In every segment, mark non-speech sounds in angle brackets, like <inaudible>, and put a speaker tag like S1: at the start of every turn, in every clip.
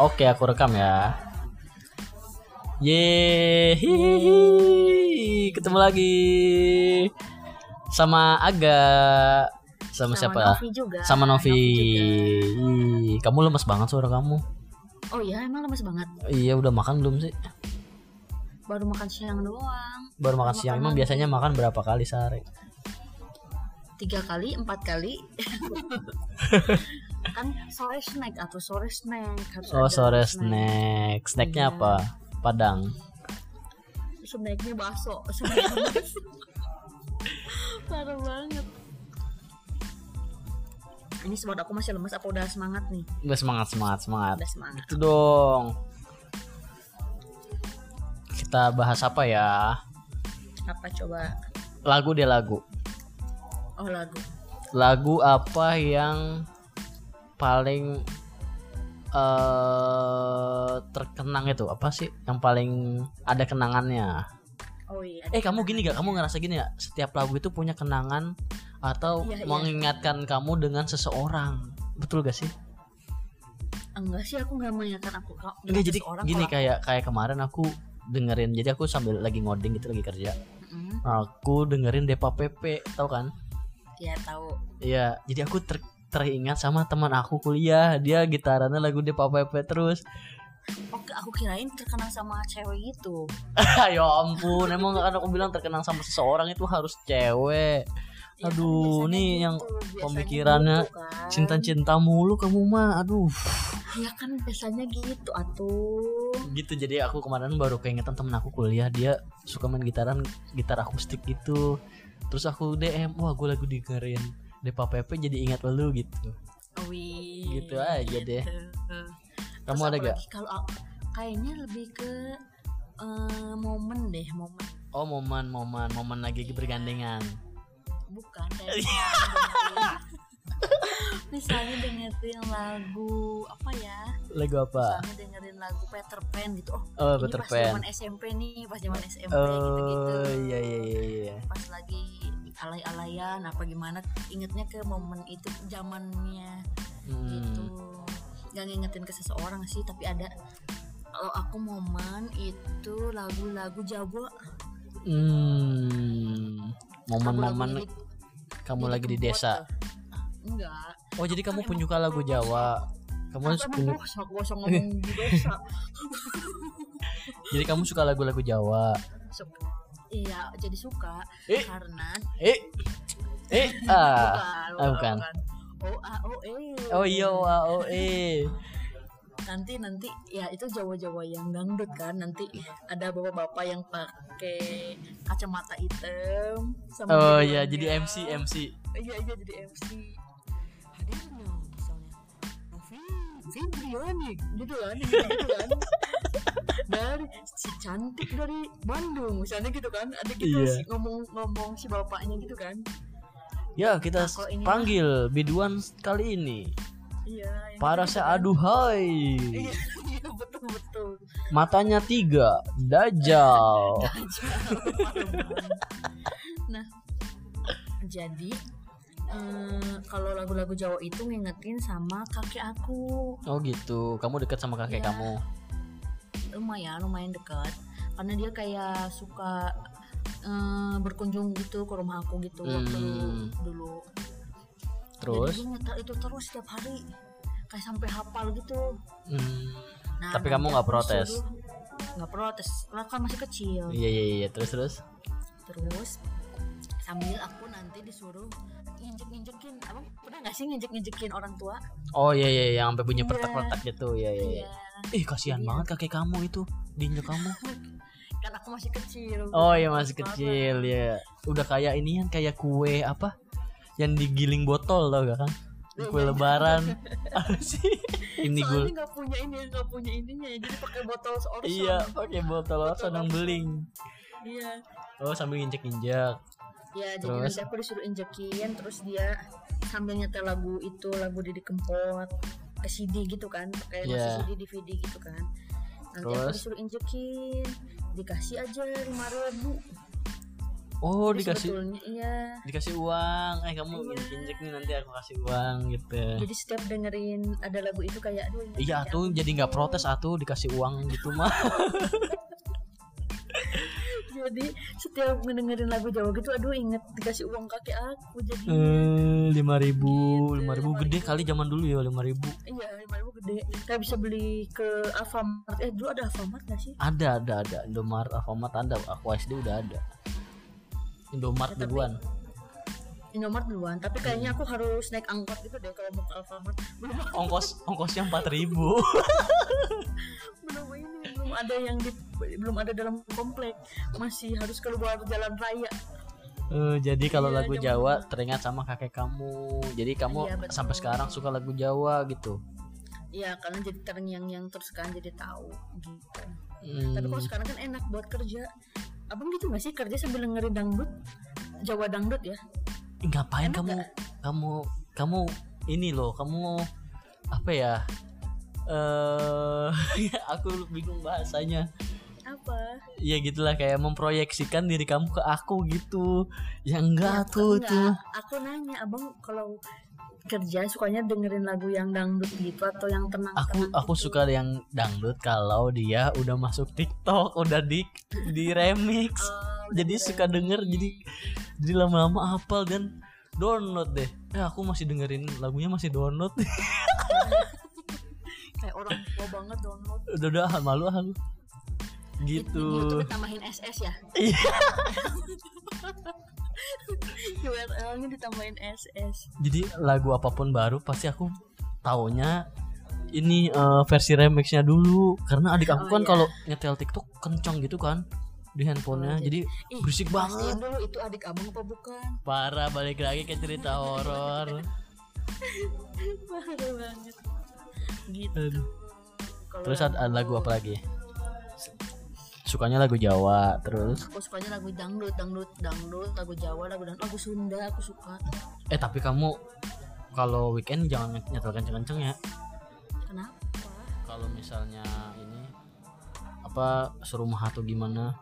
S1: Oke, aku rekam ya. Yeay, ketemu lagi sama Aga, sama, siapa?
S2: Novi juga.
S1: Sama Novi.
S2: juga.
S1: Ih, kamu lemes banget suara kamu.
S2: Oh iya emang lemes banget.
S1: Iya, udah makan belum sih?
S2: Baru makan siang doang.
S1: Baru makan siang. Emang biasanya makan berapa kali sehari?
S2: Tiga kali, empat kali. <laughs> kan sore snack atau sore snack harus
S1: Oh,
S2: ada
S1: sore snack. Snacknya
S2: Iya.
S1: apa? Padang.
S2: Snacknya bakso. <laughs> Snacknya bakso. Parah banget. Ini sebab aku masih lemes apa udah semangat nih?
S1: Udah semangat, semangat, semangat.
S2: Udah semangat.
S1: Itu dong. Kita bahas apa ya?
S2: Apa coba?
S1: Lagu deh lagu.
S2: Oh lagu.
S1: Lagu apa yang paling eh terkenang itu apa sih? Yang paling ada kenangannya?
S2: Oh iya.
S1: Eh kamu gini gak? Kamu ngerasa gini ya? Setiap lagu itu punya kenangan atau
S2: Iya, iya.
S1: mengingatkan kamu dengan seseorang. Betul gak sih?
S2: Enggak sih aku nggak mengingatkan aku.
S1: Enggak jadi
S2: seseorang
S1: gini
S2: kalau
S1: kayak kayak kemarin aku dengerin jadi aku sambil lagi ngoding gitu lagi kerja.
S2: Mm,
S1: Aku dengerin Depa Pepe, tau kan?
S2: ya tahu.
S1: Iya, jadi aku ter- teringat sama teman aku kuliah, dia gitarannya lagu Depa Pepe terus.
S2: Oke, aku kirain terkenal sama cewek gitu. <laughs>
S1: ya ampun, emang kan aku bilang terkenang sama seseorang itu harus cewek.
S2: Ya kan
S1: Aduh,
S2: biasanya
S1: nih yang
S2: biasanya
S1: pemikirannya
S2: gitu kan.
S1: Cinta-cinta mulu kamu mah, aduh.
S2: Ya kan biasanya gitu atuh.
S1: Gitu jadi aku kemarin baru keingetan temen aku kuliah dia suka main gitaran gitar akustik gitu. Terus aku DM, wah gue lagu dengerin Depa Pepe jadi ingat lu gitu.
S2: Wih.
S1: Gitu aja deh. Kamu
S2: Terus
S1: ada gak?
S2: Kalau kayaknya lebih ke eh, momen deh, momen.
S1: Oh momen momen momen lagi bergandengan.
S2: Bukan <laughs> misalnya dengerin- lagu apa ya?
S1: Lagu apa?
S2: Misalnya dengerin lagu Peter Pan gitu. Oh,
S1: Oh
S2: ini
S1: Peter
S2: pas
S1: Pan.
S2: zaman SMP nih, pas zaman SMP gitu-gitu.
S1: Oh iya iya iya iya.
S2: Pas lagi alay-alayan apa gimana ingetnya ke momen itu zamannya gitu.
S1: Hmm.
S2: Gak ngingetin ke seseorang sih, tapi ada kalau aku momen itu lagu-lagu Jawa
S1: Hmm. Momen-momen kamu lagi di desa.
S2: Enggak.
S1: Oh jadi kamu penyuka lagu. Jawa. Kamu
S2: emang
S1: punya,
S2: gosok gosok ngomong di desa. <laughs>
S1: jadi kamu suka lagu-lagu Jawa.
S2: Suka. Iya, jadi suka
S1: Eh.
S2: karena
S1: Eh eh <laughs> ah. ah, bukan.
S2: Oh, ah, oh, eh.
S1: Oh iya wah, oh eh.
S2: nanti nanti ya itu Jawa-Jawa yang dangdut kan nanti ada bapak-bapak yang pakai kacamata hitam sama
S1: Oh iya jadi MC MC.
S2: iya iya jadi MC hadirnya misalnya Novi Fibriani gitu kan gitu kan dari si cantik dari Bandung misalnya gitu kan ada gitu
S1: Iya.
S2: si ngomong ngomong si bapaknya gitu kan
S1: Ya kita
S2: Nah, ini
S1: panggil biduan kali ini.
S2: iya
S1: Para
S2: kan.
S1: seaduhai.
S2: iya <laughs> iya betul betul
S1: Matanya tiga. <laughs> Dajjal.
S2: nah jadi eh, kalau lagu-lagu Jawa itu ngingetin sama kakek aku
S1: Oh gitu. Kamu dekat sama kakek
S2: Iya.
S1: kamu.
S2: Lumayan lumayan dekat karena dia kayak suka eh, berkunjung gitu ke rumah aku gitu waktu
S1: Hmm.
S2: dulu
S1: Terus?
S2: jadi nyetel itu terus setiap hari kayak sampai hafal gitu
S1: Hmm.
S2: nah,
S1: Tapi kamu nggak protes?
S2: nggak protes karena kan masih kecil
S1: Iya iya iya. Terus terus.
S2: terus sambil aku nanti disuruh nginjek-nginjekin abang pernah nggak sih nginjek-nginjekin orang tua
S1: Oh iya iya yang sampai bunyi
S2: Iya.
S1: pertak-pertak gitu. Iya iya. iya. Ih kasihan
S2: Iya.
S1: banget kakek kamu itu diinjek kamu. <laughs>
S2: kan aku masih kecil
S1: Oh iya masih kecil ya. Udah kayak ini kan kayak kue apa? Yang digiling botol tau gak kan? Kue lebaran. <laughs> Apa sih? Ini gue.
S2: nggak punya ini nggak punya ininya ya jadi pakai botol seorang
S1: Iya, pakai botol
S2: Orson.
S1: beling.
S2: iya
S1: Oh, sambil injek-injek.
S2: ya jadi
S1: Terus?
S2: nanti aku disuruh injekin terus dia sambil nyetel lagu itu lagu Didi Kempot ke CD gitu kan
S1: Iya.
S2: masih CD DVD gitu kan. Nanti aku
S1: Terus?
S2: disuruh injekin dikasih aja lima ribu.
S1: Oh
S2: Jadi
S1: dikasih
S2: iya.
S1: dikasih uang. Eh kamu
S2: Iya.
S1: injek nih nanti aku kasih uang gitu.
S2: Jadi setiap dengerin ada lagu itu kayak aduh
S1: iya
S2: kakek
S1: tuh
S2: aku
S1: jadi nggak protes atuh dikasih uang gitu mah <laughs>
S2: jadi setiap ngedengerin lagu Jawa gitu aduh inget dikasih uang kakek aku jadi
S1: Eh, lima ribu
S2: Gitu,
S1: lima ribu gede
S2: 5.000.
S1: kali zaman dulu ya lima ribu.
S2: Iya lima ribu gede. Kayak bisa beli ke Alfamart. Eh dulu ada Alfamart gak sih?
S1: Ada ada ada. Indomaret Alfamart ada. Aku SD udah ada. Indomaret
S2: Ya,
S1: duluan.
S2: Indomaret duluan tapi kayaknya aku harus naik angkot gitu deh kalau mau ke Alfamart. Belum
S1: ongkos ongkosnya empat ribu. <laughs>
S2: Belum ini belum ada yang di belum ada dalam komplek. Masih harus keluar jalan raya.
S1: Eh, jadi kalau
S2: Iya,
S1: lagu Jawa teringat sama kakek kamu. Jadi kamu
S2: Iya, betul.
S1: sampai sekarang suka lagu Jawa gitu?
S2: Iya karena jadi terngiang-ngiang terus kan jadi tahu gitu.
S1: Hmm,
S2: tapi kalau sekarang kan enak buat kerja. Abang gitu gak sih? Kerja sambil dengerin dangdut Jawa dangdut ya?
S1: Ngapain
S2: enak
S1: kamu? kamu kamu ini loh kamu apa ya eh <laughs> aku bingung bahasanya.
S2: Apa?
S1: Ya gitulah kayak memproyeksikan diri kamu ke aku gitu. Ya enggak
S2: Ya,
S1: tuh
S2: enggak.
S1: tuh.
S2: Aku nanya abang kalau kerja sukanya dengerin lagu yang dangdut gitu atau yang tenang
S1: aku aku suka yang dangdut kalau dia udah masuk TikTok udah di di remix.
S2: Oh,
S1: jadi suka denger jadi jadi lama-lama hafal dan download deh. Eh aku masih dengerin lagunya masih download <laughs>
S2: kayak orang tua banget download
S1: udah udah malu aku
S2: Di
S1: gitu.
S2: YouTube ditambahin SS ya?
S1: Iya. <laughs>
S2: URL-nya ditambahin SS
S1: jadi lagu apa pun baru pasti aku taunya ini eh, versi remixnya dulu. Karena adik aku
S2: Oh,
S1: kan
S2: iya.
S1: kalau nyetel TikTok kencang gitu kan di handphonenya.
S2: Oh,
S1: jadi
S2: Ih,
S1: berisik banget.
S2: dulu itu adik abang apa bukan?
S1: Parah balik lagi ke cerita horor. <laughs>
S2: Parah banget gitu.
S1: Terus ada, ada lagu apa lagi? Sukanya lagu Jawa terus?
S2: Aku sukanya lagu dangdut dangdut dangdut lagu Jawa lagu dangdut. Lagu Sunda aku suka.
S1: Eh tapi kamu kalau weekend jangan nyetel kenceng-kenceng ya.
S2: Kenapa?
S1: Kalau misalnya ini apa serumah atau gimana?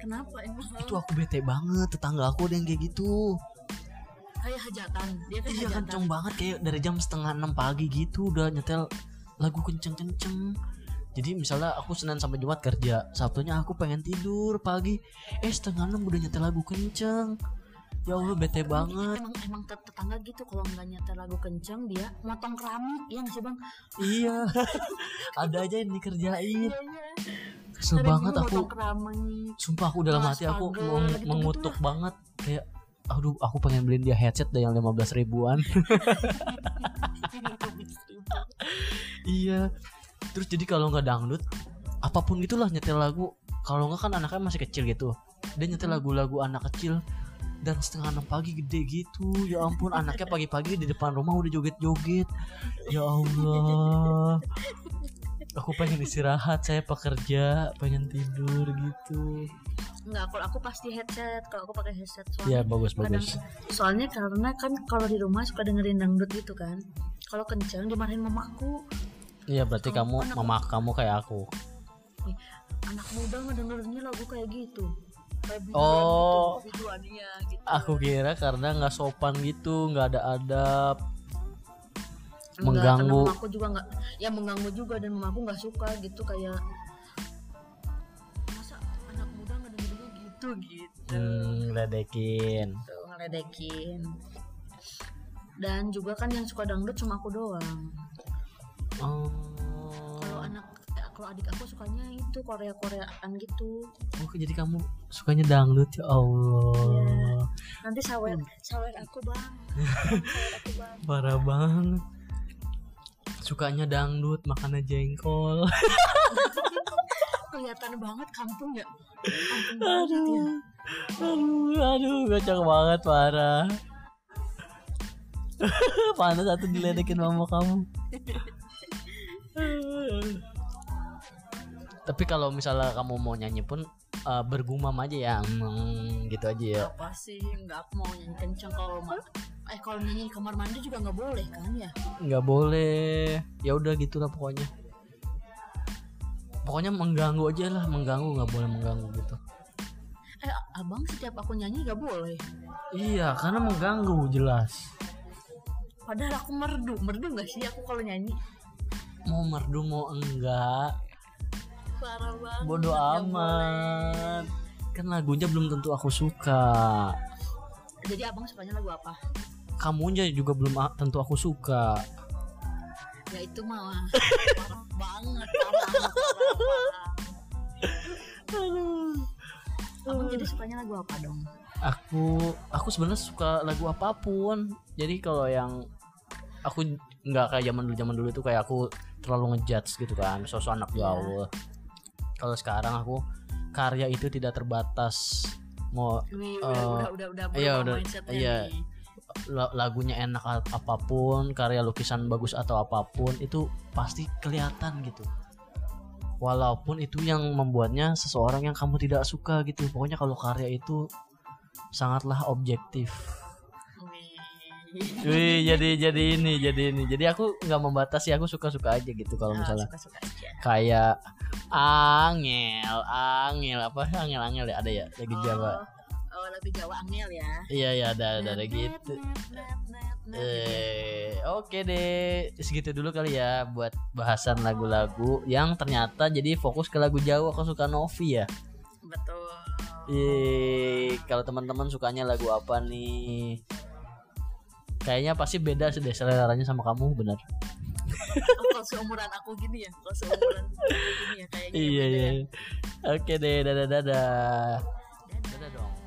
S2: Kenapa emang?
S1: Itu aku bete banget tetangga aku ada yang kayak gitu
S2: kayak hajatan. Dia kan
S1: iya
S2: hajatan.
S1: kenceng banget kayak dari jam setengah enam pagi gitu udah nyetel lagu kenceng-kenceng. Jadi misalnya aku Senin sampai Jumat kerja Sabtunya aku pengen tidur pagi. Eh setengah enam udah nyetel lagu kenceng. Ya Allah bete banget.
S2: emang emang tet- tetangga gitu kalau nggak nyetel lagu kenceng dia motong keramik iya nggak sih bang?
S1: Iya. <laughs> Ada aja yang dikerjain.
S2: Iya iya.
S1: Kesel banget aku.
S2: keramik
S1: sumpah aku dalam
S2: Kelas
S1: hati aku mengutuk
S2: lah.
S1: banget kayak aduh aku pengen beliin dia headset deh yang 15 ribuan. Iya. Terus jadi kalau nggak dangdut apa pun gitulah nyetel lagu. Kalau nggak kan anaknya masih kecil gitu. Dia nyetel lagu-lagu anak kecil dan setengah enam pagi gede gitu. Ya ampun anaknya pagi-pagi di depan rumah udah joget-joget. Ya Allah. Aku pengen istirahat saya pekerja pengen tidur gitu
S2: nggak kalau aku pasti headset. Kalau aku pakai headset
S1: ya
S2: soalnya
S1: bagus
S2: kadang
S1: bagus.
S2: Soalnya karena kan kalau di rumah suka dengerin dangdut gitu kan. Kalau kenceng dimarahin mamaku.
S1: Iya berarti
S2: Kalau
S1: kamu
S2: anak-
S1: mama kamu kayak aku.
S2: Anak muda ngedengerinnya lagu kayak gitu. Kayak biduan
S1: Oh.
S2: gitu gitu.
S1: Aku kira karena nggak sopan gitu nggak ada adab.
S2: Enggak,
S1: mengganggu.
S2: mamaku juga nggak ya mengganggu juga dan mamaku nggak suka gitu kayak gitu gitu.
S1: Hmm, ledekin
S2: Tuh, ngeledekin. Dan juga kan yang suka dangdut cuma aku doang.
S1: Oh.
S2: kalau anak ya, kalau adik aku sukanya itu Korea Koreaan gitu
S1: Oke jadi kamu sukanya dangdut? Ya Allah.
S2: Iya. nanti sawer sawer aku bang. Sawer aku bang. <laughs>
S1: Parah banget. Sukanya dangdut makannya jengkol <laughs>
S2: kelihatan banget kampung ya? Kampung banget ya?
S1: Aduh aduh kocak banget parah <laughs> panas satu diledekin mama kamu. Tapi kalau misalnya kamu mau nyanyi pun eh, bergumam aja ya mm, gitu aja ya.
S2: Apa sih? Nggak mau nyanyi kenceng kalau eh kalau nyanyi di kamar mandi juga nggak boleh kan ya?
S1: Nggak boleh. Ya udah gitulah pokoknya pokoknya mengganggu aja lah mengganggu nggak boleh mengganggu gitu
S2: eh abang setiap aku nyanyi gak boleh
S1: Iya, karena mengganggu jelas.
S2: padahal aku merdu merdu gak sih aku kalau nyanyi
S1: Mau merdu mau enggak,
S2: parah banget
S1: bodoh
S2: nggak
S1: amat. Kan lagunya belum tentu aku suka.
S2: jadi abang sukanya lagu apa
S1: Kamunya juga belum tentu aku suka.
S2: Ya itu mah parah banget parah, parah, parah. abang jadi sukanya lagu apa dong
S1: Aku aku sebenarnya suka lagu apa pun. Jadi kalau yang aku nggak kayak zaman dulu zaman dulu itu kayak aku terlalu ngejudge gitu kan, sosok anak
S2: Iya.
S1: gaul. Kalau sekarang aku karya itu tidak terbatas mau
S2: Wih,
S1: Eh,
S2: udah, udah udah udah
S1: iya, udah,
S2: mindsetnya
S1: iya.
S2: nih.
S1: La- lagunya enak apa pun, karya lukisan bagus atau apa pun itu pasti kelihatan gitu. Walaupun itu yang membuatnya seseorang yang kamu tidak suka gitu. Pokoknya kalau karya itu sangatlah objektif.
S2: Wih.
S1: Jadi jadi ini, jadi ini. Jadi aku nggak membatasi, aku suka-suka aja gitu kalau
S2: Ah,
S1: misalnya
S2: suka-suka aja.
S1: kayak angel, angel apa angel angel ya ada ya lagu Jawa.
S2: Oh, lagu Jawa Angel ya.
S1: Iya ya ada ada gitu. Eh, oke deh, segitu dulu kali ya buat bahasan lagu-lagu yang ternyata jadi fokus ke lagu Jawa kesukaan Novi ya.
S2: Betul.
S1: Eh, kalau teman-teman sukanya lagu apa nih? Kayaknya pasti beda sih deh seleranya sama kamu, benar.
S2: Kalau seumuran aku gini ya, kalau seumuran gini ya kayaknya.
S1: Iya
S2: beda
S1: iya.
S2: ya.
S1: Oke deh, dadah.
S2: Dadah.
S1: Dadah dong.